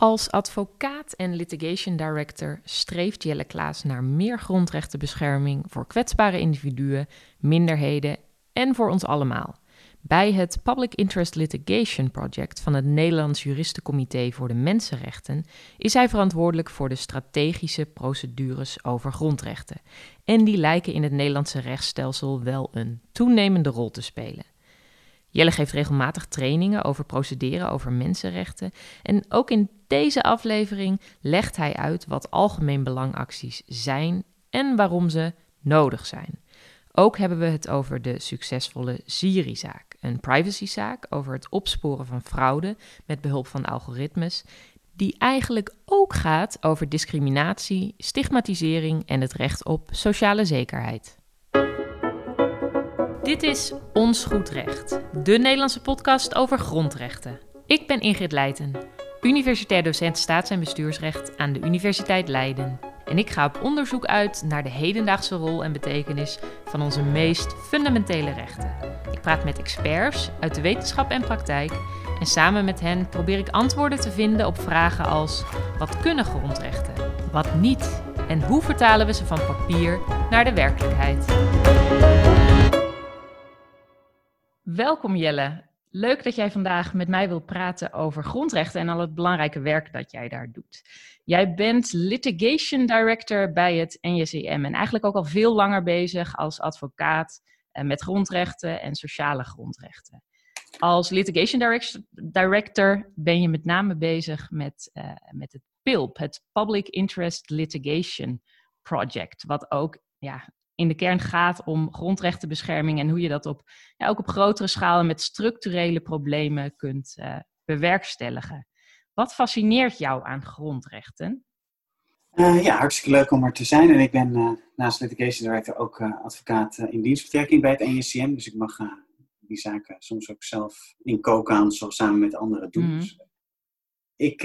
Als advocaat en litigation director streeft Jelle Klaas naar meer grondrechtenbescherming voor kwetsbare individuen, minderheden en voor ons allemaal. Bij het Public Interest Litigation Project van het Nederlands Juristencomité voor de Mensenrechten is hij verantwoordelijk voor de strategische procedures over grondrechten. En die lijken in het Nederlandse rechtsstelsel wel een toenemende rol te spelen. Jelle geeft regelmatig trainingen over procederen over mensenrechten. En ook in deze aflevering legt hij uit wat algemeen belangacties zijn en waarom ze nodig zijn. Ook hebben we het over de succesvolle Siri-zaak, een privacyzaak over het opsporen van fraude met behulp van algoritmes, die eigenlijk ook gaat over discriminatie, stigmatisering en het recht op sociale zekerheid. Dit is Ons Goed Recht, de Nederlandse podcast over grondrechten. Ik ben Ingrid Leijten, universitair docent staats- en bestuursrecht aan de Universiteit Leiden. En ik ga op onderzoek uit naar de hedendaagse rol en betekenis van onze meest fundamentele rechten. Ik praat met experts uit de wetenschap en praktijk en samen met hen probeer ik antwoorden te vinden op vragen als: wat kunnen grondrechten? Wat niet? En hoe vertalen we ze van papier naar de werkelijkheid? Welkom Jelle. Leuk dat jij vandaag met mij wilt praten over grondrechten en al het belangrijke werk dat jij daar doet. Jij bent litigation director bij het NJCM en eigenlijk ook al veel langer bezig als advocaat eh, met grondrechten en sociale grondrechten. Als litigation director ben je met name bezig met, uh, met het PILP, het Public Interest Litigation Project, wat ook ja, in de kern gaat om grondrechtenbescherming en hoe je dat op, ja, ook op grotere schaal met structurele problemen kunt uh, bewerkstelligen. Wat fascineert jou aan grondrechten? Uh, ja, hartstikke leuk om er te zijn. En ik ben uh, naast litigation director ook advocaat in dienstbetrekking bij het NJCM. Dus ik mag die zaken soms ook zelf in zoals samen met anderen doen. Mm. Dus, ik,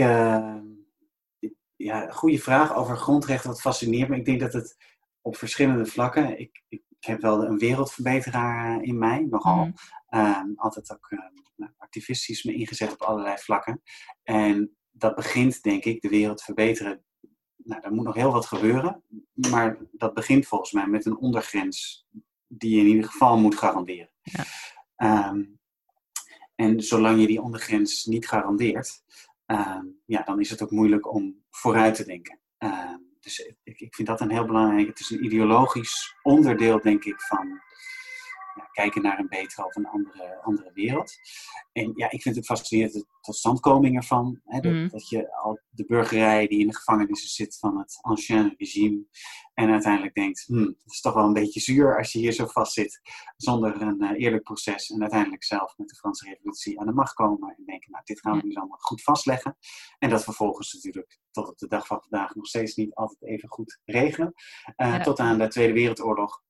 ja, goede vraag over grondrechten. Wat fascineert me. Ik denk dat het op verschillende vlakken. Ik, ik, heb wel een wereldverbeteraar in mij, nogal. Mm. altijd ook uh, activistisch me ingezet op allerlei vlakken. En dat begint, denk ik, de wereld verbeteren. Nou, er moet nog heel wat gebeuren. Maar dat begint volgens mij met een ondergrens die je in ieder geval moet garanderen. Ja. Um, en zolang je die ondergrens niet garandeert, um, ja, dan is het ook moeilijk om vooruit te denken. Um, dus ik, ik vind dat een heel belangrijk. Het is een ideologisch onderdeel, denk ik, van ja, kijken naar een betere of een andere, andere wereld. En ja, ik vind het fascinerend de totstandkoming ervan. Hè, dat, mm. dat, je al de burgerij die in de gevangenissen zit van het ancien regime. En uiteindelijk denkt, hm, het is toch wel een beetje zuur als je hier zo vast zit. Zonder een uh, eerlijk proces. En uiteindelijk zelf met de Franse revolutie aan de macht komen. En denken, nou dit gaan we nu allemaal goed vastleggen. En dat vervolgens natuurlijk tot op de dag van vandaag nog steeds niet altijd even goed regelen. Uh, Tot aan de Tweede Wereldoorlog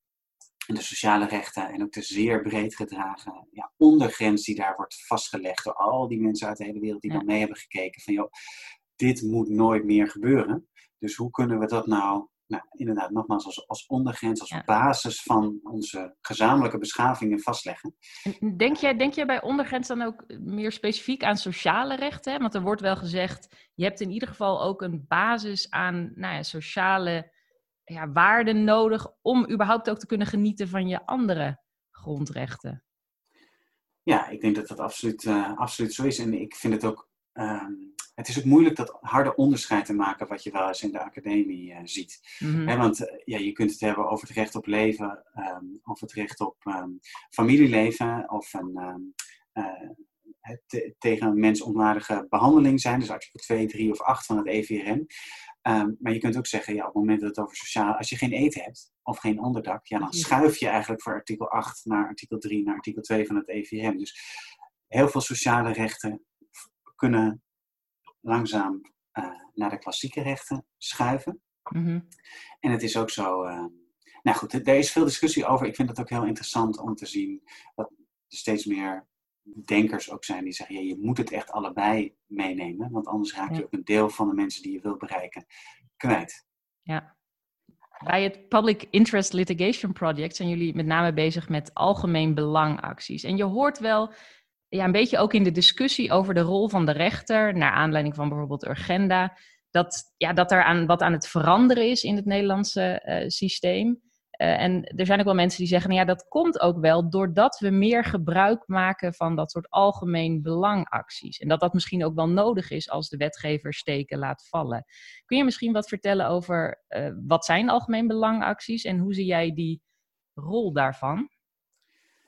en de sociale rechten en ook de zeer breed gedragen ja, ondergrens die daar wordt vastgelegd door al die mensen uit de hele wereld die ja. dan mee hebben gekeken van joh, dit moet nooit meer gebeuren. Dus hoe kunnen we dat nou, nou inderdaad nogmaals als, als ondergrens, als basis van onze gezamenlijke beschavingen vastleggen. Denk jij, denk jij bij ondergrens dan ook meer specifiek aan sociale rechten? Want er wordt wel gezegd, je hebt in ieder geval ook een basis aan nou ja, sociale ja, waarden nodig om überhaupt ook te kunnen genieten van je andere grondrechten. Ja, ik denk dat dat absoluut, uh, absoluut zo is. En ik vind het ook. Uh, het is ook moeilijk dat harde onderscheid te maken wat je wel eens in de academie uh, ziet. Mm -hmm. want eh, ja, je kunt het hebben over het recht op leven, um, of het recht op um, familieleven, of een, het tegen een mensonwaardige behandeling zijn. Dus artikel 2, 3 of 8 van het EVRM. Um, maar je kunt ook zeggen, ja, op het moment dat het over sociaal... Als je geen eten hebt of geen onderdak, ja, dan schuif je eigenlijk voor artikel 8 naar artikel 3, naar artikel 2 van het EVM. Dus heel veel sociale rechten kunnen langzaam uh, naar de klassieke rechten schuiven. Mm -hmm. En het is ook zo... Uh, nou goed, er is veel discussie over. Ik vind het ook heel interessant om te zien dat er steeds meer denkers ook zijn die zeggen, ja, je moet het echt allebei meenemen, want anders raak je ja. ook een deel van de mensen die je wil bereiken kwijt. Ja. Bij het Public Interest Litigation Project zijn jullie met name bezig met algemeen belangacties. En je hoort wel, ja, een beetje ook in de discussie over de rol van de rechter, naar aanleiding van bijvoorbeeld Urgenda, dat, ja, dat er aan, wat aan het veranderen is in het Nederlandse uh, systeem. Uh, en er zijn ook wel mensen die zeggen, nou ja, dat komt ook wel doordat we meer gebruik maken van dat soort algemeen belangacties. En dat dat misschien ook wel nodig is als de wetgever steken laat vallen. Kun je misschien wat vertellen over uh, wat zijn algemeen belangacties en hoe zie jij die rol daarvan?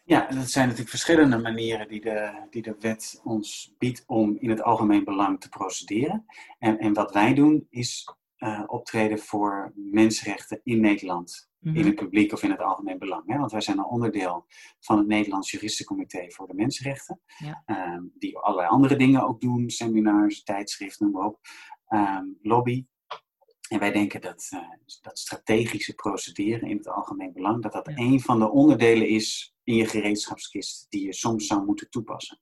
Ja, dat zijn natuurlijk verschillende manieren die de, die de wet ons biedt om in het algemeen belang te procederen. En, en wat wij doen is uh, optreden voor mensenrechten in Nederland. In mhm. het publiek of in het algemeen belang. Hè? Want wij zijn een onderdeel van het Nederlands Juristencomité voor de Mensenrechten. Ja. Um, die allerlei andere dingen ook doen. Seminars, tijdschriften, noem maar op. Um, lobby. En wij denken dat, uh, dat strategische procederen in het algemeen belang, dat dat een van de onderdelen is in je gereedschapskist die je soms zou moeten toepassen.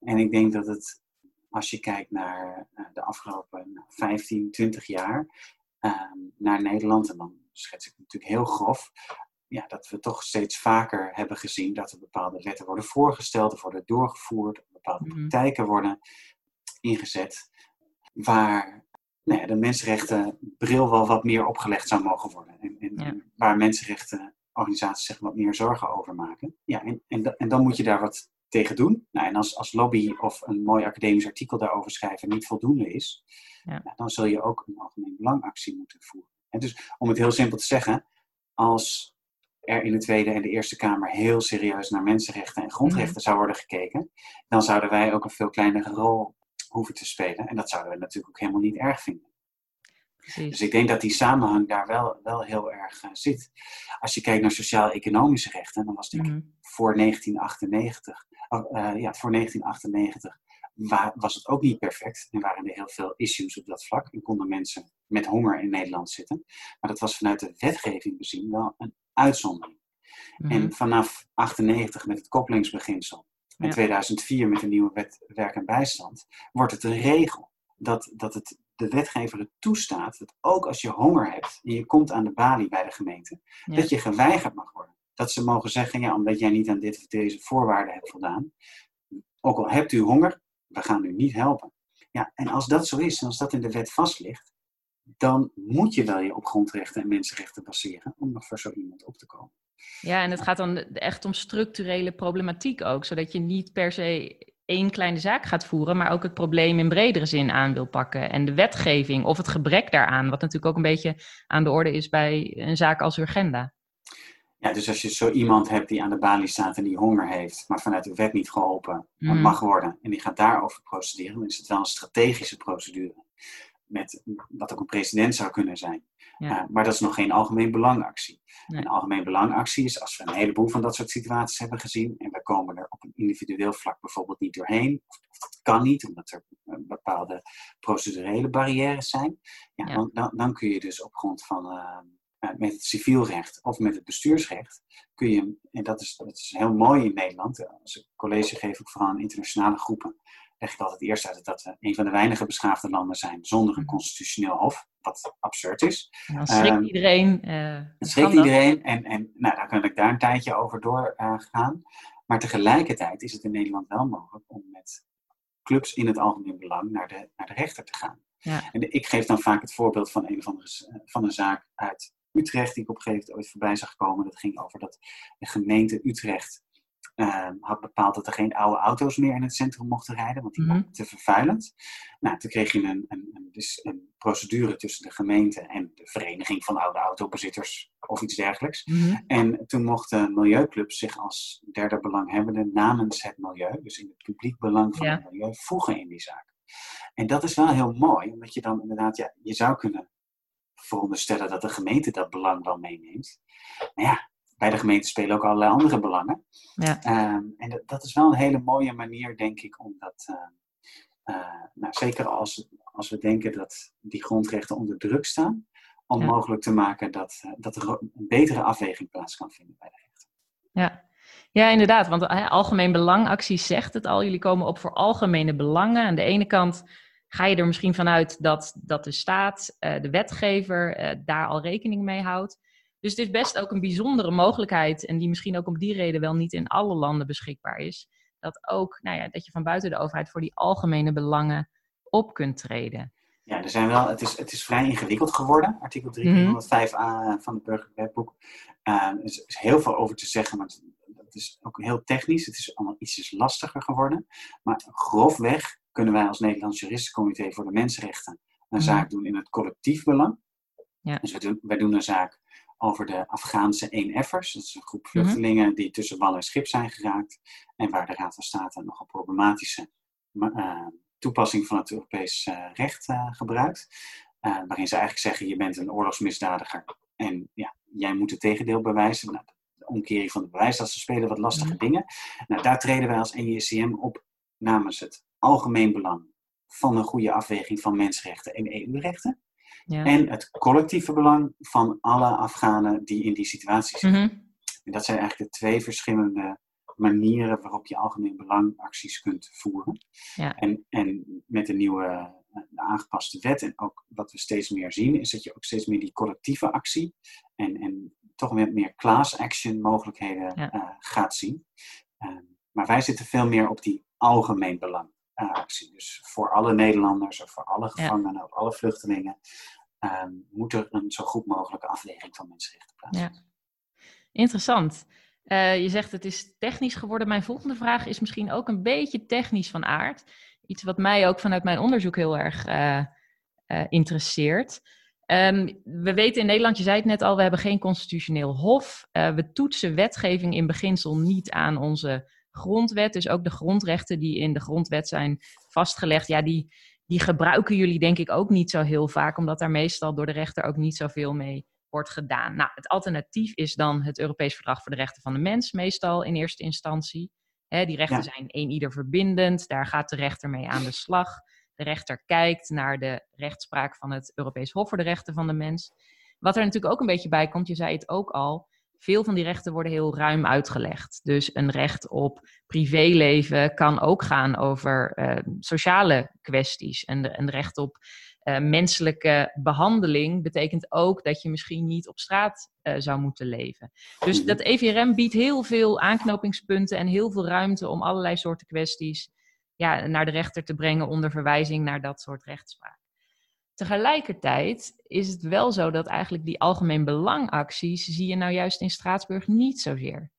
En ik denk dat het, als je kijkt naar uh, de afgelopen 15, 20 jaar, um, naar Nederland, en dan schets ik natuurlijk heel grof, ja, dat we toch steeds vaker hebben gezien dat er bepaalde wetten worden voorgesteld of worden doorgevoerd, bepaalde mm praktijken worden ingezet, waar nou ja, de mensenrechtenbril wel wat meer opgelegd zou mogen worden. En, en, ja. waar mensenrechtenorganisaties zich wat meer zorgen over maken. Ja, en, en, en dan moet je daar wat tegen doen. Nou, en als, als lobby of een mooi academisch artikel daarover schrijven niet voldoende is, ja. nou, dan zul je ook een algemeen belangactie moeten voeren. En dus om het heel simpel te zeggen, als er in de Tweede en de Eerste Kamer heel serieus naar mensenrechten en grondrechten mhm. zou worden gekeken, dan zouden wij ook een veel kleinere rol hoeven te spelen. En dat zouden we natuurlijk ook helemaal niet erg vinden. Precies. Dus ik denk dat die samenhang daar wel, wel heel erg uh, zit. Als je kijkt naar sociaal-economische rechten, dan was het mm voor 1998, uh, ja, voor 1998 was het ook niet perfect. En waren er heel veel issues op dat vlak. En konden mensen met honger in Nederland zitten. Maar dat was vanuit de wetgeving bezien wel een uitzondering. Mhm. En vanaf 98 met het koppelingsbeginsel en 2004 met de nieuwe wet werk en bijstand wordt het een regel dat, dat het de wetgever het toestaat dat ook als je honger hebt en je komt aan de balie bij de gemeente, dat je geweigerd mag worden. Dat ze mogen zeggen, ja, omdat jij niet aan dit of deze voorwaarden hebt voldaan, ook al hebt u honger, we gaan u niet helpen. Ja, en als dat zo is, en als dat in de wet vast ligt, dan moet je wel je op grondrechten en mensenrechten baseren om nog voor zo iemand op te komen. Ja, en het gaat dan echt om structurele problematiek ook, zodat je niet per se één kleine zaak gaat voeren, maar ook het probleem in bredere zin aan wil pakken. En de wetgeving of het gebrek daaraan, wat natuurlijk ook een beetje aan de orde is bij een zaak als Urgenda. Ja, dus als je zo iemand hebt die aan de balie staat en die honger heeft, maar vanuit de wet niet geholpen mm. mag worden, en die gaat daarover procederen, dan is het wel een strategische procedure. Met wat ook een president zou kunnen zijn. Ja. Uh, maar dat is nog geen algemeen belangactie. Nee. Een algemeen belangactie is als we een heleboel van dat soort situaties hebben gezien en we komen er op een individueel vlak bijvoorbeeld niet doorheen, of, of dat kan niet, omdat er uh, bepaalde procedurele barrières zijn, ja, ja. Dan, dan, dan, kun je dus op grond van uh, met het civielrecht of met het bestuursrecht kun je, en dat is, dat is heel mooi in Nederland, als ik college geef ook vooral aan internationale groepen, leg ik altijd eerst uit dat we een van de weinige beschaafde landen zijn zonder een mhm. constitutioneel hof, wat absurd is. En dan schrikt um, iedereen. Uh, dan schrikt iedereen en, en nou, dan kan ik daar een tijdje over doorgaan. Uh, maar tegelijkertijd is het in Nederland wel mogelijk om met clubs in het algemeen belang naar de, naar de rechter te gaan. Ja. En ik geef dan vaak het voorbeeld van een of andere van een zaak uit Utrecht, die ik op een gegeven moment ooit voorbij zag komen. Dat ging over dat de gemeente Utrecht uh, had bepaald dat er geen oude auto's meer in het centrum mochten rijden, want die mm waren te vervuilend. Nou, toen kreeg je een, een, een, dus een, procedure tussen de gemeente en de vereniging van oude autobezitters of iets dergelijks. Mm -hmm. En toen mochten milieuclubs zich als derde belanghebbende namens het milieu, dus in het publiek belang van ja. het milieu, voegen in die zaak. En dat is wel heel mooi, omdat je dan inderdaad, ja, je zou kunnen veronderstellen dat de gemeente dat belang wel meeneemt. Maar ja, bij de gemeente spelen ook allerlei andere belangen. Ja. Um, en dat, dat, is wel een hele mooie manier, denk ik, om dat, uh, uh, nou, zeker als, als we denken dat die grondrechten onder druk staan, om ja. mogelijk te maken dat, uh, dat er een betere afweging plaats kan vinden bij de rechter. Ja. Ja, inderdaad. Want algemeen belangactie zegt het al. Jullie komen op voor algemene belangen. Aan de ene kant ga je er misschien vanuit dat, dat de staat, de wetgever, daar al rekening mee houdt. Dus het is best ook een bijzondere mogelijkheid, en die misschien ook om die reden wel niet in alle landen beschikbaar is, dat ook, nou ja, dat je van buiten de overheid voor die algemene belangen op kunt treden. Ja, er zijn wel, het, is, het is vrij ingewikkeld geworden, artikel 305a van het burgerwetboek. Uh, er is heel veel over te zeggen, maar het is ook heel technisch. Het is allemaal ietsjes lastiger geworden. Maar grofweg kunnen wij als Nederlands Juristencomité voor de Mensenrechten een mhm. zaak doen in het collectief belang. Ja. Dus wij doen, wij doen een zaak over de Afghaanse 1F'ers. Dat is een groep mhm. vluchtelingen die tussen wal en schip zijn geraakt. En waar de Raad van State nog een problematische uh, toepassing van het Europees uh, recht uh, gebruikt. waarin ze eigenlijk zeggen, je bent een oorlogsmisdadiger. En ja, jij moet het tegendeel bewijzen. Nou, de omkering van het bewijs, dat ze spelen wat lastige mhm. dingen. Nou, daar treden wij als NJCM op namens het algemeen belang van een goede afweging van mensenrechten en EU-rechten. Ja. En het collectieve belang van alle Afghanen die in die situatie zitten. Mhm. En dat zijn eigenlijk de twee verschillende manieren waarop je algemeen belangacties kunt voeren. Ja. En, en met de nieuwe de aangepaste wet en ook wat we steeds meer zien, is dat je ook steeds meer die collectieve actie en, en toch met meer class action mogelijkheden eh, gaat zien. Ehm, maar wij zitten veel meer op die algemeen belang actie. Dus voor alle Nederlanders of voor alle gevangenen of alle vluchtelingen ehm, moet er een zo goed mogelijke afweging van mensenrechten plaatsvinden. Ja. Interessant. Uh, je zegt het is technisch geworden. Mijn volgende vraag is misschien ook een beetje technisch van aard. Iets wat mij ook vanuit mijn onderzoek heel erg uh, uh, interesseert. Um, we weten in Nederland, je zei het net al, we hebben geen constitutioneel hof. we toetsen wetgeving in beginsel niet aan onze grondwet. Dus ook de grondrechten die in de grondwet zijn vastgelegd, ja, die, die gebruiken jullie denk ik ook niet zo heel vaak, omdat daar meestal door de rechter ook niet zoveel mee wordt gedaan. Nou, het alternatief is dan het Europees Verdrag voor de Rechten van de Mens, meestal in eerste instantie. die rechten zijn één ieder verbindend, daar gaat de rechter mee aan de slag. De rechter kijkt naar de rechtspraak van het Europees Hof voor de Rechten van de Mens. Wat er natuurlijk ook een beetje bij komt, je zei het ook al, veel van die rechten worden heel ruim uitgelegd. Dus een recht op privéleven kan ook gaan over uh, sociale kwesties. En een recht op uh, menselijke behandeling betekent ook dat je misschien niet op straat uh, zou moeten leven. Dus dat EVRM biedt heel veel aanknopingspunten en heel veel ruimte om allerlei soorten kwesties ja, naar de rechter te brengen onder verwijzing naar dat soort rechtspraak. Tegelijkertijd is het wel zo dat eigenlijk die algemeen belangacties zie je nou juist in Straatsburg niet zozeer.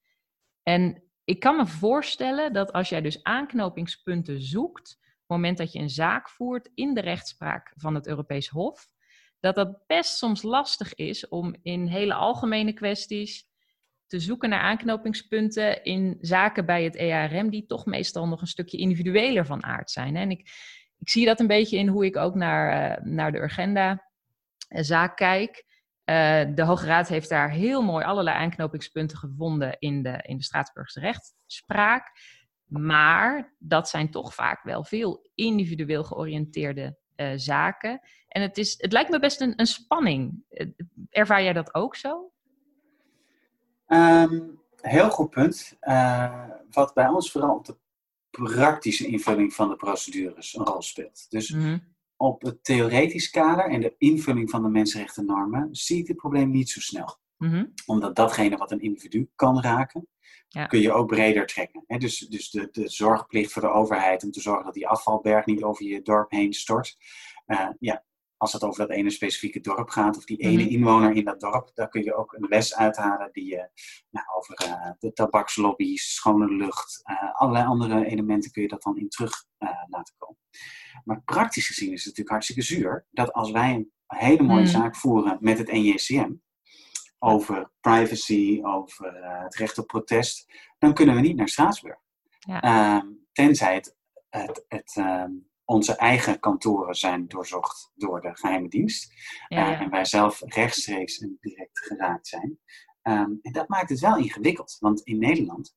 En ik kan me voorstellen dat als jij dus aanknopingspunten zoekt, op het moment dat je een zaak voert in de rechtspraak van het Europees Hof, dat dat best soms lastig is om in hele algemene kwesties te zoeken naar aanknopingspunten in zaken bij het EARM die toch meestal nog een stukje individueler van aard zijn. En ik, ik zie dat een beetje in hoe ik ook naar, uh, naar de Urgenda-zaak eh, kijk. Uh, de Hoge Raad heeft daar heel mooi allerlei aanknopingspunten gevonden in de, in de Straatsburgse rechtspraak. Maar dat zijn toch vaak wel veel individueel georiënteerde zaken. En het, is, het lijkt me best een, een spanning. Ervaar jij dat ook zo? Um, heel goed punt. Wat bij ons vooral op de praktische invulling van de procedures een rol speelt. Dus mhm. op het theoretisch kader en de invulling van de mensenrechtennormen zie ik het probleem niet zo snel. Mhm. Omdat datgene wat een individu kan raken, ja. kun je ook breder trekken. Dus, dus de, de zorgplicht voor de overheid om te zorgen dat die afvalberg niet over je dorp heen stort. Uh, ja, als het over dat ene specifieke dorp gaat, of die ene mhm. inwoner in dat dorp, daar kun je ook een les uithalen die je nou, over uh, de tabakslobby's, schone lucht, uh, allerlei andere elementen kun je dat dan in terug uh, laten komen. Maar praktisch gezien is het natuurlijk hartstikke zuur dat als wij een hele mooie mhm. zaak voeren met het NJCM over privacy, over het recht op protest, dan kunnen we niet naar Straatsburg. Ja. Ehm, tenzij het, het, het ehm, onze eigen kantoren zijn doorzocht door de geheime dienst. Eh, en wij zelf rechtstreeks en direct geraakt zijn. Ehm, en dat maakt het wel ingewikkeld, want in Nederland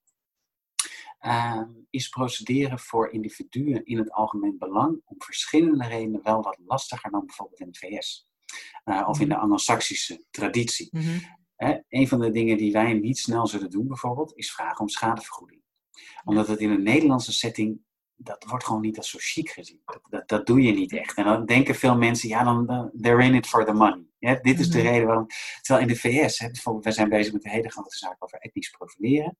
ehm, is procederen voor individuen in het algemeen belang om verschillende redenen wel wat lastiger dan bijvoorbeeld in de VS. Uh, of in de mhm. Anglo-Saxische traditie. Mm een van de dingen die wij niet snel zullen doen bijvoorbeeld, is vragen om schadevergoeding. Omdat het in een Nederlandse setting dat wordt gewoon niet als zo chic gezien. Dat, dat, dat, doe je niet echt. En dan denken veel mensen, ja, dan, they're in it for the money. dit is de mhm. reden waarom. Terwijl in de VS, hè, bijvoorbeeld, wij zijn bezig met een hele grote zaak over etnisch profileren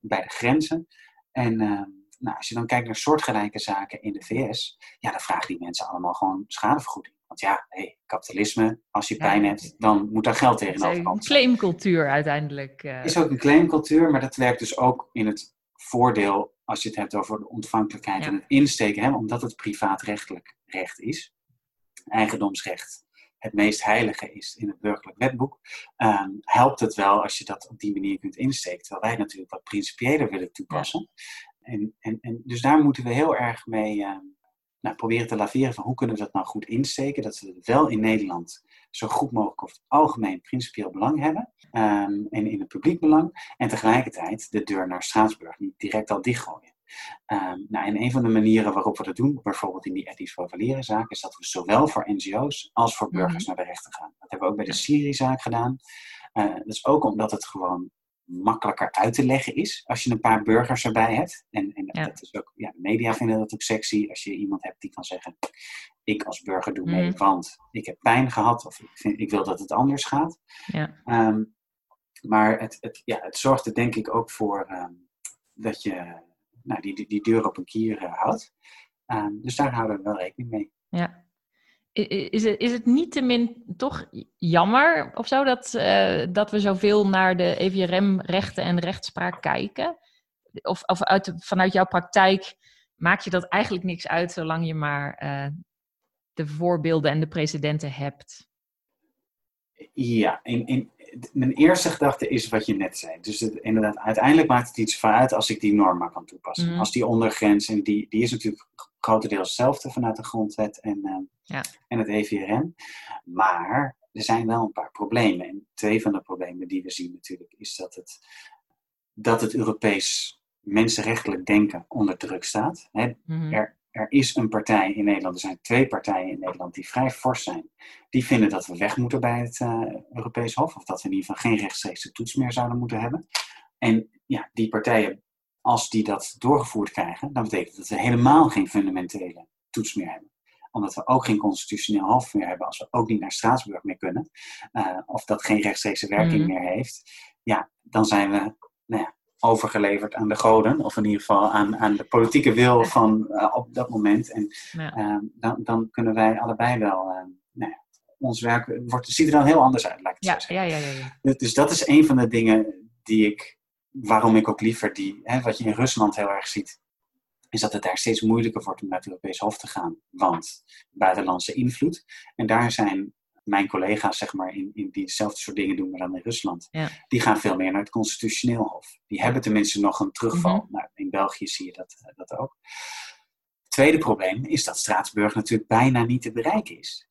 bij de grenzen. En uh, nou, als je dan kijkt naar soortgelijke zaken in de VS, ja, dan vragen die mensen allemaal gewoon schadevergoeding. Want ja, hey, kapitalisme, als je pijn hebt, dan moet daar geld tegenover komen. Een claimcultuur uiteindelijk. Uh... is ook een claimcultuur, maar dat werkt dus ook in het voordeel als je het hebt over de ontvankelijkheid en het insteken, hè, omdat het privaatrechtelijk recht is. Eigendomsrecht het meest heilige is in het burgerlijk wetboek, ehm, helpt het wel als je dat op die manier kunt insteken. Terwijl wij natuurlijk wat principiëler willen toepassen. En, en, en, dus daar moeten we heel erg mee uh, nou, proberen te laveren van hoe kunnen we dat nou goed insteken. Dat we het wel in Nederland zo goed mogelijk over het algemeen principieel belang hebben. Um, en in het publiek belang. En tegelijkertijd de deur naar Straatsburg niet direct al dichtgooien. Um, nou, en een van de manieren waarop we dat doen, bijvoorbeeld in die ethisch profileren zaak, is dat we zowel voor NGO's als voor burgers mhm. naar de rechter gaan. Dat hebben we ook bij de Syrië-zaak gedaan. Uh, dat is ook omdat het gewoon makkelijker uit te leggen is als je een paar burgers erbij hebt. En, en dat is ook, ja, de media vinden dat ook sexy als je iemand hebt die kan zeggen: Ik als burger doe mee, mhm. want ik heb pijn gehad of ik, vind, ik wil dat het anders gaat. Ja. Um, maar het, het, ja, het zorgt er denk ik ook voor um, dat je nou, die, die, die deur op een kier uh, houdt. Um, dus daar houden we wel rekening mee. Ja. Is het, is het niet te min toch jammer of zo dat, uh, dat we zoveel naar de EVRM-rechten en rechtspraak kijken? Of, of uit, vanuit jouw praktijk maak je dat eigenlijk niks uit zolang je maar uh, de voorbeelden en de precedenten hebt? Ja, in, in, mijn eerste gedachte is wat je net zei. Dus het, inderdaad, uiteindelijk maakt het iets uit als ik die norm maar kan toepassen. Mhm. Als die ondergrens, en die, die is natuurlijk grotendeels hetzelfde vanuit de grondwet en, uh, ja. en het EVRM. Maar er zijn wel een paar problemen. En twee van de problemen die we zien natuurlijk is dat het, dat het Europees mensenrechtelijk denken onder druk staat. Hè? Mhm. er, er is een partij in Nederland, er zijn twee partijen in Nederland die vrij fors zijn. Die vinden dat we weg moeten bij het uh, Europees Hof, of dat we in ieder geval geen rechtstreekse toets meer zouden moeten hebben. En ja, die partijen, als die dat doorgevoerd krijgen, dan betekent dat we helemaal geen fundamentele toets meer hebben omdat we ook geen constitutioneel hof meer hebben, als we ook niet naar Straatsburg meer kunnen, uh, of dat geen rechtstreekse werking mm. meer heeft, ja, dan zijn we nou ja, overgeleverd aan de goden, of in ieder geval aan, aan de politieke wil van uh, op dat moment. En uh, dan, dan kunnen wij allebei wel, uh, nou ja, ons werk wordt, ziet er dan heel anders uit, lijkt het ja, ja, ja, ja, ja. Dus, dus dat is een van de dingen die ik, waarom ik ook liever die, hè, wat je in Rusland heel erg ziet, is dat het daar steeds moeilijker wordt om naar het Europees Hof te gaan, want buitenlandse invloed. En daar zijn mijn collega's, zeg maar, in, in die hetzelfde soort dingen doen, maar dan in Rusland, ja. die gaan veel meer naar het constitutioneel hof. Die hebben tenminste nog een terugval. Mhm. nou, in België zie je dat, eh, dat ook. Het tweede probleem is dat Straatsburg natuurlijk bijna niet te bereiken is.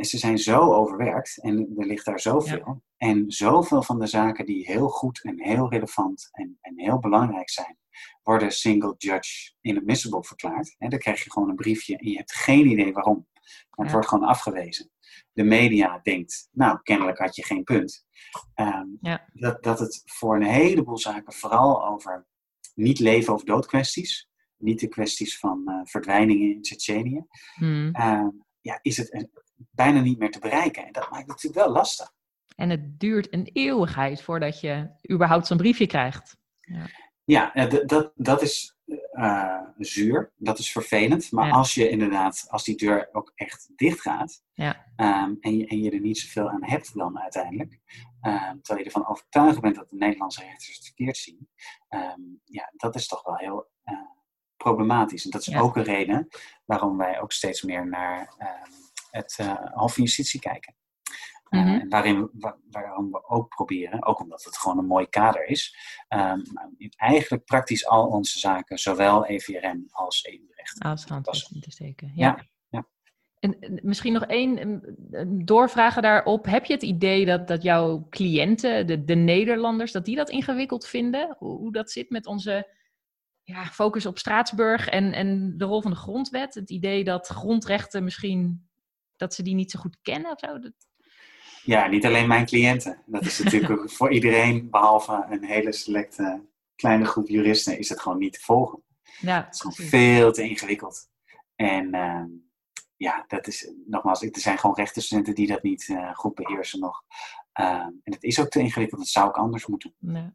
Ze zijn zo overwerkt en er ligt daar zoveel. En zoveel van de zaken die heel goed en heel relevant en, en heel belangrijk zijn, worden single judge inadmissible verklaard. En dan krijg je gewoon een briefje en je hebt geen idee waarom. Maar het wordt gewoon afgewezen de media denkt, nou, kennelijk had je geen punt. Ehm, ja. dat, dat het voor een heleboel zaken vooral over niet leven of dood kwesties, niet de kwesties van uh, verdwijningen in Tsjetsjenië, hmm. Ehm, ja, is het bijna niet meer te bereiken. En dat maakt het natuurlijk wel lastig. En het duurt een eeuwigheid voordat je überhaupt zo'n briefje krijgt. Ja, ja eh, dat, dat is uh, zuur. Dat is vervelend. Maar als je inderdaad, als die deur ook echt dicht gaat ja. um, en, je, en je er niet zoveel aan hebt dan uiteindelijk, um, terwijl je ervan overtuigd bent dat de Nederlandse rechters het verkeerd zien, um, ja, dat is toch wel heel uh, problematisch. En dat is ook een reden waarom wij ook steeds meer naar het uh, Hof van Justitie kijken. Mm -hmm. waarin, waarom we ook proberen, ook omdat het gewoon een mooi kader is, um, eigenlijk praktisch al onze zaken, zowel EVRM als EU-recht. Als handtekening te steken, ja. ja. En misschien nog één doorvragen daarop. Heb je het idee dat, dat jouw cliënten, de, de Nederlanders, dat die dat ingewikkeld vinden? Hoe, hoe dat zit met onze ja, focus op Straatsburg en, en de rol van de grondwet? Het idee dat grondrechten misschien, dat ze die niet zo goed kennen of zo? Dat... Ja, niet alleen mijn cliënten. Dat is natuurlijk voor iedereen, behalve een hele selecte kleine groep juristen, is het gewoon niet te volgen. Ja, het is gewoon veel te ingewikkeld. En uh, ja, dat is nogmaals, er zijn gewoon rechtenstudenten die dat niet uh, goed beheersen nog. Uh, en het is ook te ingewikkeld, dat zou ook anders moeten. Ja.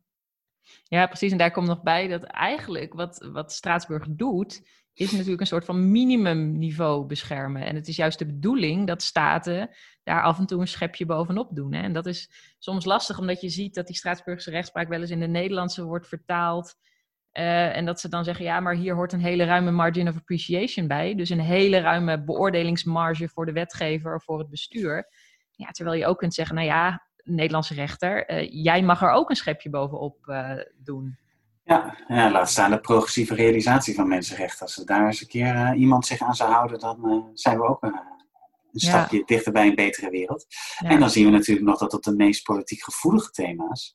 Ja, precies. En daar komt nog bij dat eigenlijk wat, wat Straatsburg doet, is natuurlijk een soort van minimumniveau beschermen. En het is juist de bedoeling dat staten daar af en toe een schepje bovenop doen. Hè? En dat is soms lastig, omdat je ziet dat die Straatsburgse rechtspraak wel eens in de Nederlandse wordt vertaald. Uh, en dat ze dan zeggen, ja, maar hier hoort een hele ruime margin of appreciation bij. Dus een hele ruime beoordelingsmarge voor de wetgever of voor het bestuur. Ja, terwijl je ook kunt zeggen, nou ja, Nederlandse rechter, uh, jij mag er ook een schepje bovenop uh, doen. Ja, ja, laat staan de progressieve realisatie van mensenrechten. Als er daar eens een keer iemand zich aan zou houden, dan zijn we ook een stapje ja. dichter bij een betere wereld. Ja. En dan zien we natuurlijk nog dat op de meest politiek gevoelige thema's,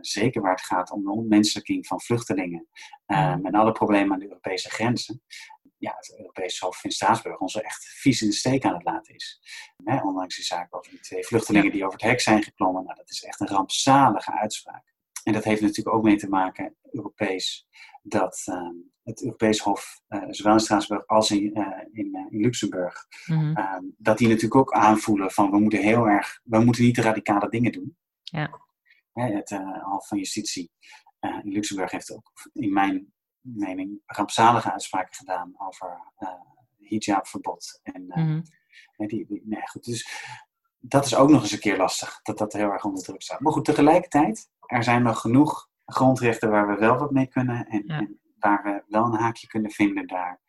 zeker waar het gaat om de onmenselijking van vluchtelingen en alle problemen aan de Europese grenzen, ja, het Europese Hof in Straatsburg ons echt vies in de steek aan het laten is. Hè, ondanks die zaak over die twee vluchtelingen die over het hek zijn geklommen. Nou, dat is echt een rampzalige uitspraak. En dat heeft natuurlijk ook mee te maken, Europees, dat uh, het Europees Hof, uh, zowel in Straatsburg als in, uh, in, in, Luxemburg, mm -hmm. dat die natuurlijk ook aanvoelen van we moeten heel erg, we moeten niet de radicale dingen doen. Ja. het Hof van Justitie in Luxemburg heeft ook in mijn mening rampzalige uitspraken gedaan over hijabverbod. En mm -hmm. die, die, nee, goed, dus dat is ook nog eens een keer lastig, dat dat heel erg onder druk staat. Maar goed, tegelijkertijd, er zijn nog genoeg grondrechten waar we wel wat mee kunnen en, en waar we wel een haakje kunnen vinden daar.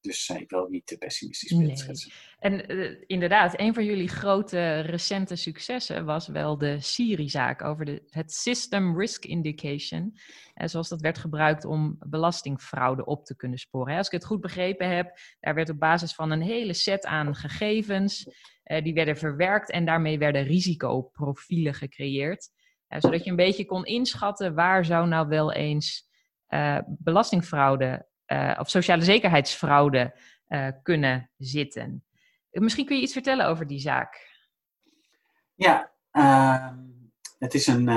Dus uh, ik wil niet te pessimistisch beeld schetsen. En uh, inderdaad, een van jullie grote recente successen was wel de Siri-zaak over de, het System Risk Indication. Uh, zoals dat werd gebruikt om belastingfraude op te kunnen sporen. Als ik het goed begrepen heb, daar werd op basis van een hele set aan gegevens, die werden verwerkt en daarmee werden risicoprofielen gecreëerd. zodat je een beetje kon inschatten waar zou nou wel eens uh, belastingfraude of sociale zekerheidsfraude kunnen zitten. Misschien kun je iets vertellen over die zaak. Ja, ehm, het is een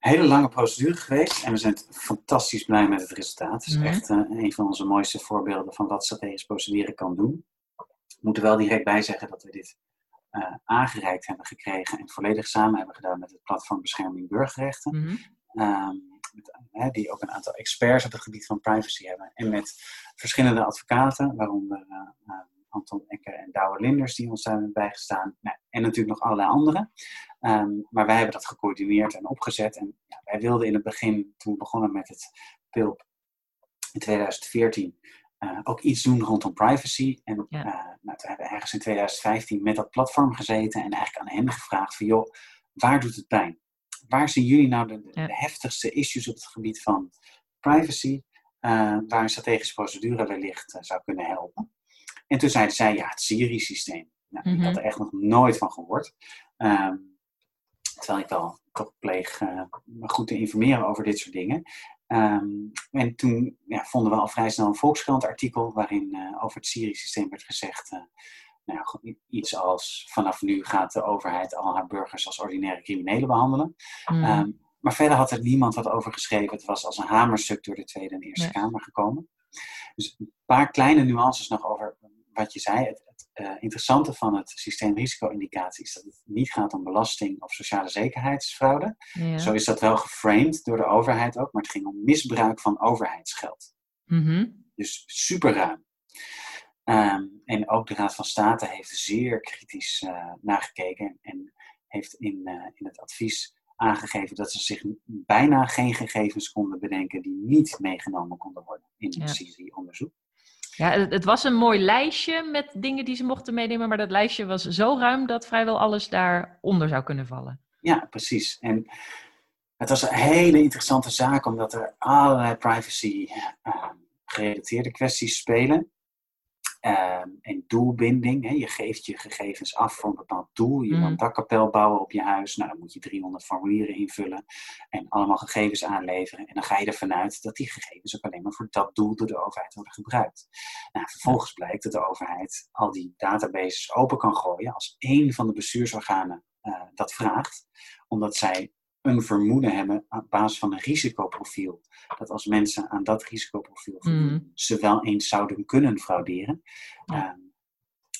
hele lange procedure geweest en we zijn fantastisch blij met het resultaat. Het is -hmm. echt een van onze mooiste voorbeelden van wat strategisch procederen kan doen. We moeten wel direct bij zeggen dat we dit uh, aangereikt hebben gekregen en volledig samen hebben gedaan met het platform Bescherming Burgerrechten. Mm -hmm. Um, met, die ook een aantal experts op het gebied van privacy hebben. En met verschillende advocaten, waaronder uh, Anton Ecker en Douwe Linders, die ons daar hebben bijgestaan. Nou, en natuurlijk nog allerlei anderen. Um, maar wij hebben dat gecoördineerd en opgezet. En ja, wij wilden in het begin, toen we begonnen met het PILP in 2014, uh, ook iets doen rondom privacy. En ja. uh, nou, toen hebben we ergens in 2015 met dat platform gezeten en eigenlijk aan hen gevraagd van joh, waar doet het pijn? waar zien jullie nou de, de, heftigste issues op het gebied van privacy, uh, waar een strategische procedure wellicht zou kunnen helpen? En toen zeiden zij, ja, het Siri-systeem. Nou, mm -hmm. Ik had mhm. er echt nog nooit van gehoord. Um, terwijl ik wel toch pleeg me goed te informeren over dit soort dingen. Um, en toen ja, vonden we al vrij snel een Volkskrant artikel waarin over het Siri-systeem werd gezegd nou, iets als vanaf nu gaat de overheid al haar burgers als ordinaire criminelen behandelen. Mm. Um, maar verder had er niemand wat over geschreven. Het was als een hamerstuk door de Tweede en Eerste Kamer gekomen. Dus een paar kleine nuances nog over wat je zei. Het uh, interessante van het systeem risico-indicatie is dat het niet gaat om belasting of sociale zekerheidsfraude. Ja. Zo is dat wel geframed door de overheid ook, maar het ging om misbruik van overheidsgeld. Mm -hmm. Dus super ruim. Um, en ook de Raad van State heeft zeer kritisch uh, nagekeken en, heeft in, uh, in het advies aangegeven dat ze zich bijna geen gegevens konden bedenken die niet meegenomen konden worden in het ja. onderzoek Ja, het, was een mooi lijstje met dingen die ze mochten meenemen, maar dat lijstje was zo ruim dat vrijwel alles daaronder zou kunnen vallen. Ja, precies. En het was een hele interessante zaak, omdat er allerlei privacy uh, gerelateerde kwesties spelen. Um, en doelbinding. Hè. Je geeft je gegevens af voor een bepaald doel. Je mm. wil een dakkapel bouwen op je huis. Nou, dan moet je 300 formulieren invullen en allemaal gegevens aanleveren. En dan ga je ervan uit dat die gegevens ook alleen maar voor dat doel door de overheid worden gebruikt. Nou, vervolgens blijkt dat de overheid al die databases open kan gooien als één van de bestuursorganen uh, dat vraagt, omdat zij een vermoeden hebben op basis van een risicoprofiel. Dat als mensen aan dat risicoprofiel voldoen, mm. ze wel eens zouden kunnen frauderen. Ja. Um,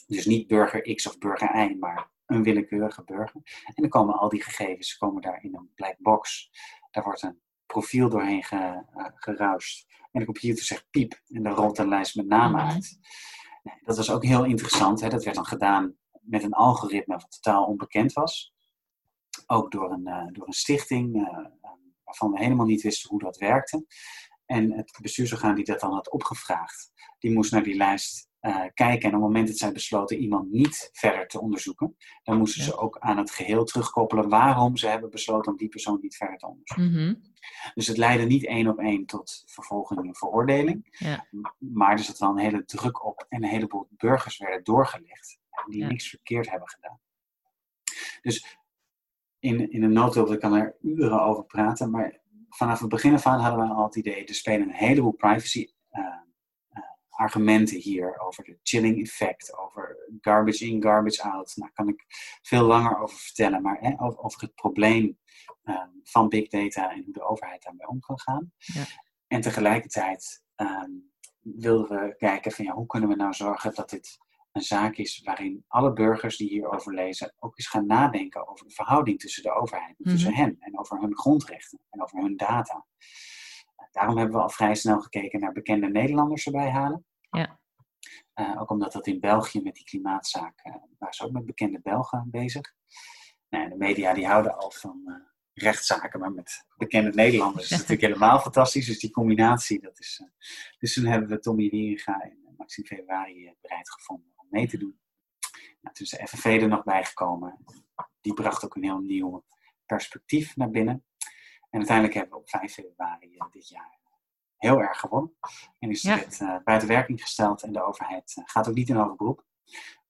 dus niet burger X of burger Y, maar een willekeurige burger. En dan komen al die gegevens komen daar in een black box. Daar wordt een profiel doorheen ge, uh, geruist. En de computer zegt piep en dan rolt een lijst met namen mhm. uit. Dat was ook heel interessant. Hè? Dat werd dan gedaan met een algoritme wat totaal onbekend was. Ook door een, uh, door een stichting uh, waarvan we helemaal niet wisten hoe dat werkte. En het bestuursorgaan die dat dan had opgevraagd, die moest naar die lijst uh, kijken. En op het moment dat zij besloten iemand niet verder te onderzoeken, dan moesten ze ook aan het geheel terugkoppelen waarom ze hebben besloten om die persoon niet verder te onderzoeken. Mhm. Dus het leidde niet één op één tot vervolging en veroordeling. Ja. Maar er zat wel een hele druk op en een heleboel burgers werden doorgelegd die niks verkeerd hebben gedaan. Dus in, in een noodhulp, ik kan er uren over praten, maar vanaf het begin af aan hadden we al het idee, er spelen een heleboel privacy uh, uh, argumenten hier over de chilling effect, over garbage in, garbage out. Daar kan ik veel langer over vertellen, maar hè, over, over, het probleem um, van big data en hoe de overheid daarmee om kan gaan. Ja. En tegelijkertijd um, wilden we kijken van ja, hoe kunnen we nou zorgen dat dit een zaak is waarin alle burgers die hierover lezen ook eens gaan nadenken over de verhouding tussen de overheid en tussen mhm. hen en over hun grondrechten en over hun data. Daarom hebben we al vrij snel gekeken naar bekende Nederlanders erbij halen. Ja. Uh, ook omdat dat in België met die klimaatzaak, uh, waren ze ook met bekende Belgen bezig. Nou, de media die houden al van uh, rechtszaken, maar met bekende Nederlanders is het natuurlijk helemaal fantastisch. Dus die combinatie, dat is. dus toen hebben we Tommy Wieringa en Maxime Februari bereid gevonden mee te doen. Nou, toen is de FNV er nog bijgekomen. Die bracht ook een heel nieuw perspectief naar binnen. En uiteindelijk hebben we op 5 februari eh, dit jaar heel erg gewonnen. En is het ja. uh, buiten werking gesteld en de overheid uh, gaat ook niet in hoger beroep.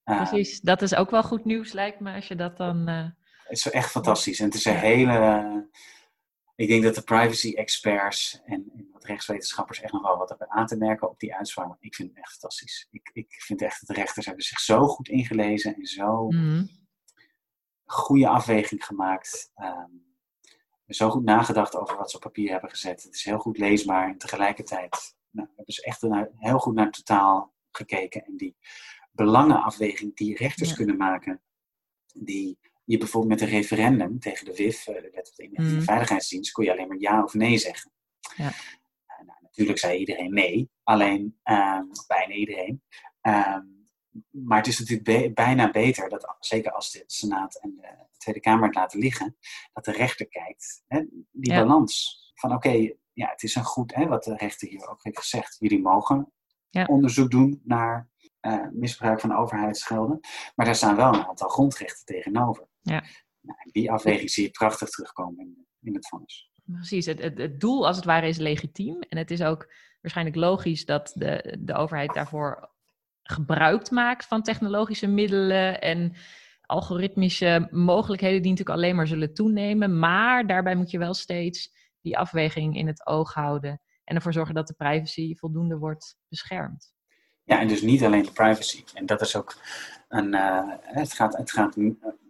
Precies, dat is ook wel goed nieuws lijkt me als je dat dan... Het is echt fantastisch. En het is een hele ik denk dat de privacy-experts en, wat rechtswetenschappers echt nog wel wat hebben aan te merken op die uitspraak. Maar ik vind het echt fantastisch. Ik, ik vind echt dat de rechters hebben zich zo goed ingelezen en zo mm goede afweging gemaakt. Um, zo goed nagedacht over wat ze op papier hebben gezet. Het is heel goed leesbaar en tegelijkertijd nou, hebben ze echt heel goed naar het totaal gekeken. En die belangenafweging die rechters kunnen maken, die je bijvoorbeeld met een referendum tegen de WIF, eh, de Wet op de Inlichting mm. Veiligheidsdienst, kon je alleen maar ja of nee zeggen. Ja. Uh, nou, natuurlijk zei iedereen nee, alleen uh, bijna iedereen. Ehm, maar het is natuurlijk bijna beter dat, zeker als de Senaat en de Tweede Kamer het laten liggen, dat de rechter kijkt. Hè, die balans van oké, ja, het is een goed, hè, wat de rechter hier ook heeft gezegd. Jullie mogen ja. onderzoek doen naar uh, misbruik van overheidsgelden. Maar daar staan wel een aantal grondrechten tegenover. Ja. Nou, die afweging zie je prachtig terugkomen in, in het vonnis. Precies, het, het, het, doel als het ware is legitiem. En het is ook waarschijnlijk logisch dat de, de overheid daarvoor gebruik maakt van technologische middelen en algoritmische mogelijkheden die natuurlijk alleen maar zullen toenemen. Maar daarbij moet je wel steeds die afweging in het oog houden en ervoor zorgen dat de privacy voldoende wordt beschermd. Ja, en dus niet alleen de privacy. En dat is ook een. Uh, het, gaat, het gaat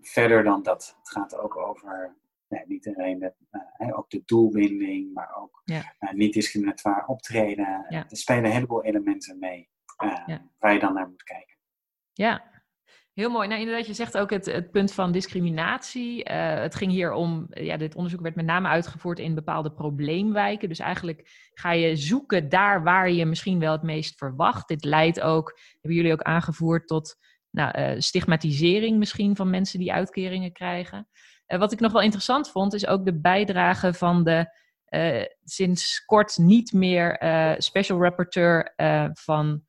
verder dan dat. Het gaat ook over. Nee, niet alleen de, uh, ook de doelbinding, maar ook ja. uh, niet discriminatoire optreden. Ja. Er spelen een heleboel elementen mee ja. waar je dan naar moet kijken. Ja, Heel mooi. Nou, inderdaad, je zegt ook het, het punt van discriminatie. Uh, het ging hier om, ja, dit onderzoek werd met name uitgevoerd in bepaalde probleemwijken. Dus eigenlijk ga je zoeken daar waar je misschien wel het meest verwacht. Dit leidt ook, hebben jullie ook aangevoerd, tot nou, uh, stigmatisering misschien van mensen die uitkeringen krijgen. Uh, wat ik nog wel interessant vond, is ook de bijdrage van de sinds kort niet meer special rapporteur van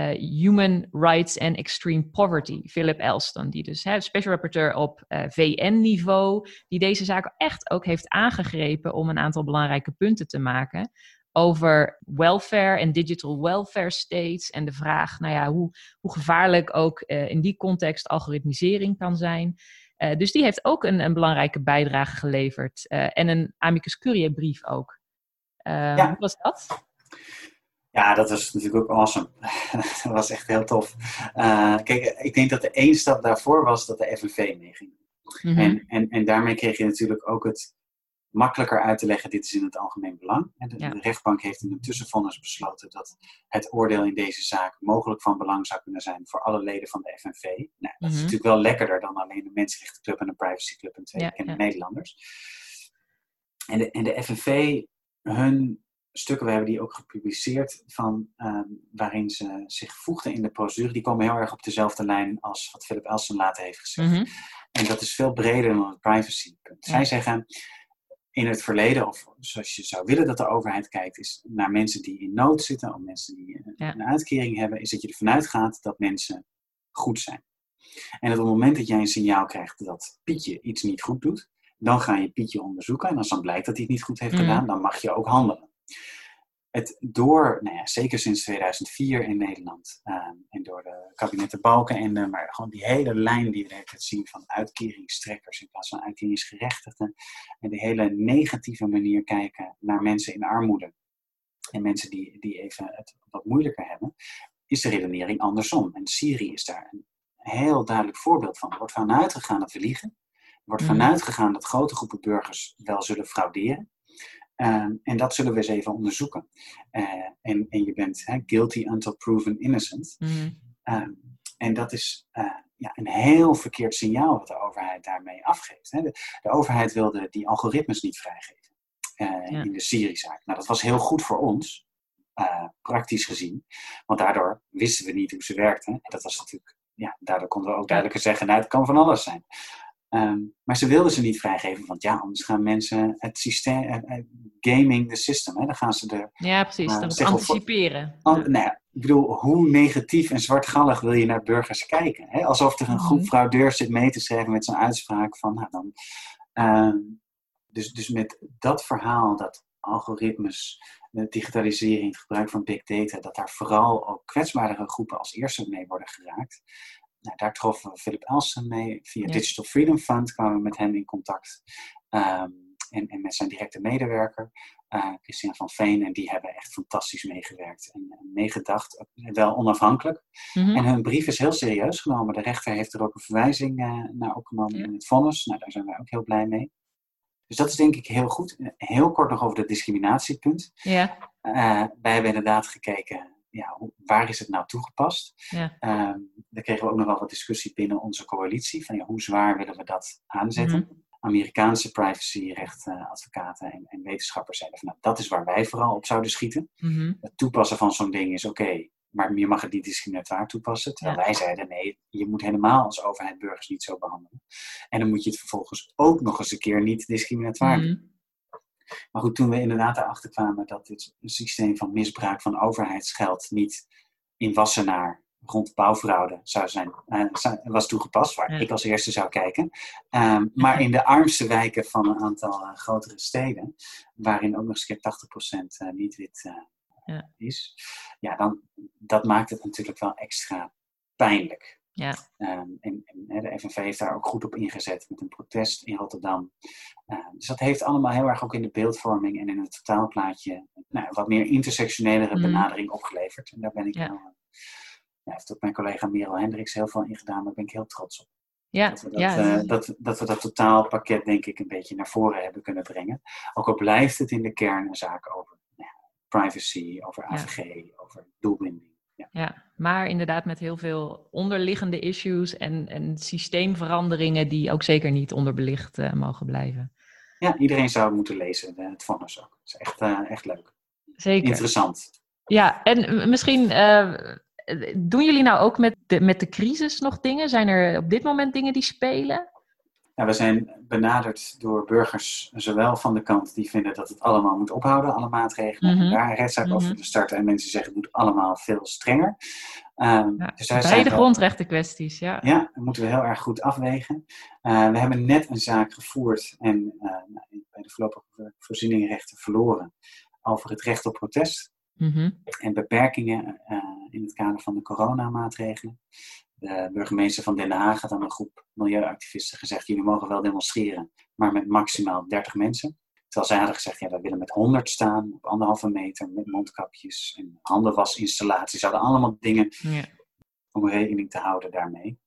uh, Human Rights and Extreme Poverty, Philip Elston, die dus hè, special rapporteur op uh, eh, VN-niveau, die deze zaak echt ook heeft aangegrepen om een aantal belangrijke punten te maken over welfare en digital welfare states en de vraag, nou ja, hoe, hoe gevaarlijk ook uh, in die context algoritmisering kan zijn. dus die heeft ook een, een belangrijke bijdrage geleverd en een amicus curiae brief ook. Ja. Hoe was dat? Ja, dat was natuurlijk ook awesome. dat was echt heel tof. Uh, kijk, ik denk dat de één stap daarvoor was dat de FNV meeging. Mm en, en, en daarmee kreeg je natuurlijk ook het makkelijker uit te leggen, dit is in het algemeen belang. En de, de rechtbank heeft in een tussenvonnis besloten dat het oordeel in deze zaak mogelijk van belang zou kunnen zijn voor alle leden van de FNV. Nou, dat is Mhm. natuurlijk wel lekkerder dan alleen een mensenrechtenclub en een privacyclub en twee Ja, bekende ja. Nederlanders. En de, en de FNV, hun stukken, we hebben die ook gepubliceerd, van, ehm, waarin ze zich voegden in de procedure, die komen heel erg op dezelfde lijn als wat Philip Elson later heeft gezegd. Mhm. En dat is veel breder dan het privacypunt. Ja. Zij zeggen in het verleden, of zoals je zou willen dat de overheid kijkt, is naar mensen die in nood zitten, of mensen die een, Ja. uitkering hebben, is dat je ervan uitgaat dat mensen goed zijn. En dat op het moment dat jij een signaal krijgt dat Pietje iets niet goed doet, dan ga je Pietje onderzoeken. En als dan blijkt dat hij het niet goed heeft Mhm. gedaan, dan mag je ook handelen. Het door, nou ja, zeker sinds 2004 in Nederland, ehm, en door de kabinetten Balken, en, de- maar gewoon die hele lijn die we tijd zien van uitkeringstrekkers in plaats van uitkeringsgerechtigden, en die hele negatieve manier kijken naar mensen in armoede en mensen die, die even het wat moeilijker hebben, is de redenering andersom. En Syrië is daar een heel duidelijk voorbeeld van. Er wordt vanuit gegaan dat we liegen. Er wordt Mhm. vanuit gegaan dat grote groepen burgers wel zullen frauderen. Ehm, en dat zullen we eens even onderzoeken. Eh, en, en je bent hè, guilty until proven innocent. Mhm. Ehm, en dat is eh, ja, een heel verkeerd signaal wat de overheid daarmee afgeeft. Hè. De, de overheid wilde die algoritmes niet vrijgeven eh, Ja. in de Syrië-zaak. Nou, dat was heel goed voor ons, praktisch gezien. Want daardoor wisten we niet hoe ze werkten. En dat was natuurlijk, ja, daardoor konden we ook duidelijker zeggen, nou, het kan van alles zijn. Ehm, maar ze wilden ze niet vrijgeven, want ja, anders gaan mensen het systeem, eh, eh, gaming the system, hè, dan gaan ze de Ja, precies. Wel voor- anticiperen. Nou ja, ik bedoel, hoe negatief en zwartgallig wil je naar burgers kijken? Hè? Alsof er een groep Mhm. fraudeurs zit mee te schrijven met zo'n uitspraak van, nou dan. ehm, dus, dus met dat verhaal, dat algoritmes, de digitalisering, het gebruik van big data, dat daar vooral ook kwetsbaardere groepen als eerste mee worden geraakt. Nou, daar troffen we Philip Elson mee. Via Ja. Digital Freedom Fund kwamen we met hem in contact. Ehm, en, en met zijn directe medewerker, eh, Christian van Veen. En die hebben echt fantastisch meegewerkt en, en meegedacht. ook Wel onafhankelijk. Mhm. En hun brief is heel serieus genomen. De rechter heeft er ook een verwijzing eh, naar opgenomen Ja. in het vonnis. Nou, daar zijn wij ook heel blij mee. Dus dat is denk ik heel goed. Eh, Heel kort nog over het discriminatiepunt. Ja, Eh, wij hebben inderdaad gekeken, ja, waar is het nou toegepast? ja. Ehm daar kregen we ook nog wel wat discussie binnen onze coalitie. Van ja, hoe zwaar willen we dat aanzetten? Mhm. Amerikaanse privacyrechtadvocaten en, en wetenschappers zeiden van nou, dat is waar wij vooral op zouden schieten. Mhm. Het toepassen van zo'n ding is oké, maar je mag het niet discriminatoire toepassen. Terwijl Ja. wij zeiden nee, je moet helemaal als overheid burgers niet zo behandelen. En dan moet je het vervolgens ook nog eens een keer niet discriminatoire doen. Mhm. Maar goed, toen we inderdaad erachter kwamen dat dit systeem van misbruik van overheidsgeld niet in Wassenaar rond bouwfraude zou zijn, eh, was toegepast, waar Ja. ik als eerste zou kijken. Ehm, maar in de armste wijken van een aantal eh, grotere steden, waarin ook nog eens een keer 80% eh, niet wit eh, Ja. is, ja, dan, dat maakt het natuurlijk wel extra pijnlijk. Ja. Ehm, en, en de FNV heeft daar ook goed op ingezet met een protest in Rotterdam. Uh, dus dat heeft allemaal heel erg ook in de beeldvorming en in het totaalplaatje nou, wat meer intersectionelere Mhm. benadering opgeleverd. En daar ben ik Ja. wel, ja, heeft ook mijn collega Merel Hendricks heel veel in gedaan, daar ben ik heel trots op. Ja, Dat we dat, ja. eh, dat, dat, we dat totaalpakket denk ik een beetje naar voren hebben kunnen brengen. Ook al blijft het in de kern een zaak over nou ja, privacy, over AVG, over doelbinding. Ja. Ja, maar inderdaad met heel veel onderliggende issues en, en systeemveranderingen die ook zeker niet onderbelicht eh, mogen blijven. ja, iedereen zou moeten lezen, eh, het vonnis ook. Het is echt, eh, echt leuk. Zeker. Interessant. Ja, en misschien doen jullie nou ook met de, met de crisis nog dingen? Zijn er op dit moment dingen die spelen? Ja, we zijn benaderd door burgers, zowel van de kant die vinden dat het allemaal moet ophouden, alle maatregelen, Mhm. daar een rechtszaak over Mhm. te starten. En mensen zeggen het moet allemaal veel strenger. Ja, dus daar beide we- grondrechten kwesties, ja. Ja, dat moeten we heel erg goed afwegen. Eh, we hebben net een zaak gevoerd en eh, nou, bij de voorlopige voorzieningenrechten verloren over het recht op protest Mhm. en beperkingen eh, in het kader van de coronamaatregelen. De burgemeester van Den Haag had aan een groep milieuactivisten gezegd: jullie mogen wel demonstreren, maar met maximaal 30 mensen. Terwijl zij hadden gezegd: ja, we willen met 100 staan, op anderhalve meter, met mondkapjes en handenwasinstallaties. Ze hadden allemaal dingen Ja. om rekening te houden daarmee.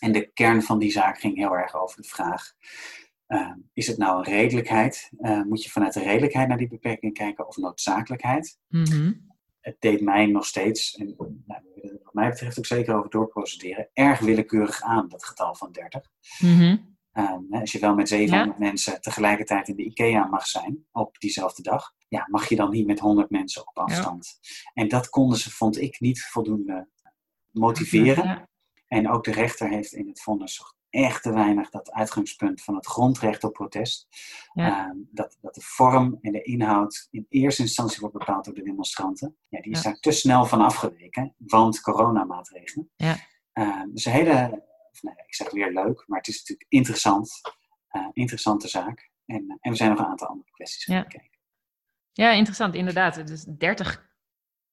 En de kern van die zaak ging heel erg over de vraag: eh, is het nou een redelijkheid? Eh, moet je vanuit de redelijkheid naar die beperking kijken of noodzakelijkheid? Mhm. Het deed mij nog steeds, en nou, wat mij betreft ook zeker over doorprocederen, erg willekeurig aan, dat getal van 30. Mhm. Ehm, als je wel met 700 mensen tegelijkertijd in de IKEA mag zijn op diezelfde dag, ja, mag je dan niet met 100 mensen op afstand. En dat konden ze, vond ik, niet voldoende motiveren. Ja. En ook de rechter heeft in het vonnis echt te weinig dat uitgangspunt van het grondrecht op protest. Ja. Ehm, dat, dat de vorm en de inhoud in eerste instantie wordt bepaald door de demonstranten. Ja, die is Ja. daar te snel van afgeweken, want coronamaatregelen. Ja. Ehm, dus een hele, of nee, ik zeg weer leuk, maar het is natuurlijk interessant. eh, interessante zaak. En, eh, en we zijn nog een aantal andere kwesties gaan Ja. bekijken. Ja, interessant, inderdaad. Dus 30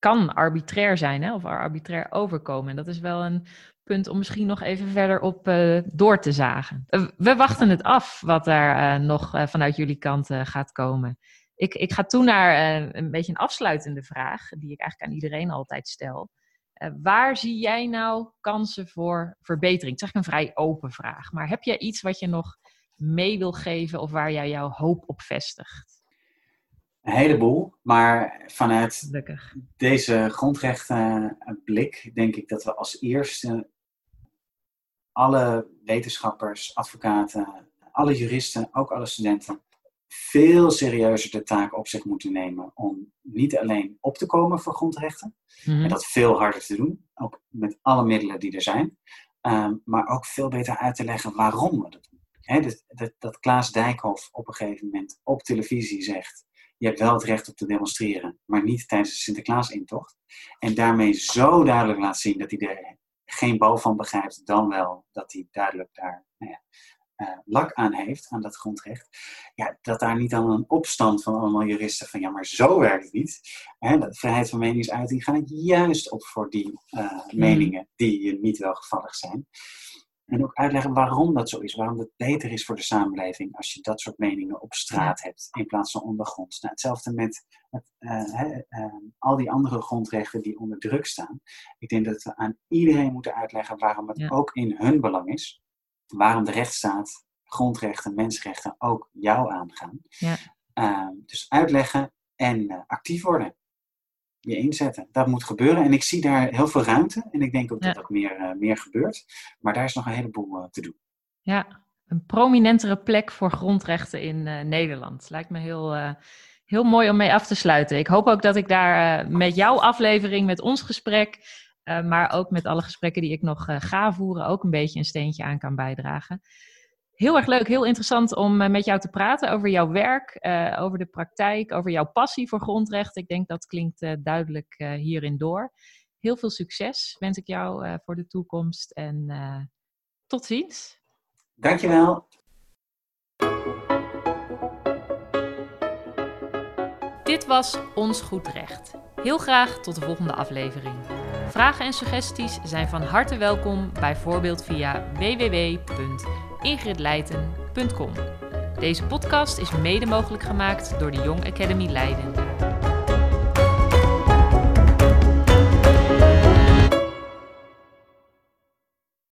kan arbitrair zijn, hè? of arbitrair overkomen. En dat is wel een punt om misschien nog even verder op eh, door te zagen. Eh, we wachten het af wat daar eh, nog vanuit jullie kant gaat komen. Ik, ik ga toe naar een beetje een afsluitende vraag, die ik eigenlijk aan iedereen altijd stel. Waar zie jij nou kansen voor verbetering? Het is eigenlijk een vrij open vraag, maar heb jij iets wat je nog mee wil geven of waar jij jouw hoop op vestigt? Een heleboel, maar vanuit Gelukkig. deze grondrechtenblik denk ik dat we als eerste alle wetenschappers, advocaten, alle juristen, ook alle studenten, veel serieuzer de taak op zich moeten nemen om niet alleen op te komen voor grondrechten, Mhm. en dat veel harder te doen, ook met alle middelen die er zijn, ehm, maar ook veel beter uit te leggen waarom we dat doen. Dat, dat, dat Klaas Dijkhoff op een gegeven moment op televisie zegt, je hebt wel het recht om te demonstreren, maar niet tijdens de Sinterklaas-intocht. En daarmee zo duidelijk laat zien dat hij er geen bal van begrijpt, dan wel dat hij duidelijk daar nou ja, eh, lak aan heeft, aan dat grondrecht. Ja, dat daar niet dan een opstand van allemaal juristen van ja, maar zo werkt het niet. Hè, dat vrijheid van meningsuiting gaat juist op voor die eh, meningen die je niet welgevallig zijn. En ook uitleggen waarom dat zo is. Waarom het beter is voor de samenleving als je dat soort meningen op straat hebt in plaats van ondergronds. Nou, hetzelfde met eh, hè, eh, al die andere grondrechten die onder druk staan. Ik denk dat we aan iedereen moeten uitleggen waarom het Ja. ook in hun belang is. Waarom de rechtsstaat, grondrechten, mensenrechten ook jou aangaan. Ja. Eh, dus uitleggen en eh, actief worden je inzetten. Dat moet gebeuren. En ik zie daar heel veel ruimte. En ik denk ook dat Ja. dat meer, eh, meer gebeurt. Maar daar is nog een heleboel eh, te doen. Ja, een prominentere plek voor grondrechten in eh, Nederland. Lijkt me heel, heel mooi om mee af te sluiten. Ik hoop ook dat ik daar met jouw aflevering, met ons gesprek, maar ook met alle gesprekken die ik nog ga voeren, ook een beetje een steentje aan kan bijdragen. Heel erg leuk, heel interessant om eh, met jou te praten over jouw werk, eh, over de praktijk, over jouw passie voor grondrechten. Ik denk dat klinkt eh, duidelijk eh, hierin door. Heel veel succes wens ik jou eh, voor de toekomst en eh, tot ziens. Dankjewel. Dit was Ons Goed Recht. Heel graag tot de volgende aflevering. Vragen en suggesties zijn van harte welkom, bijvoorbeeld via www.ingridleiten.com. Deze podcast is mede mogelijk gemaakt door de Young Academy Leiden.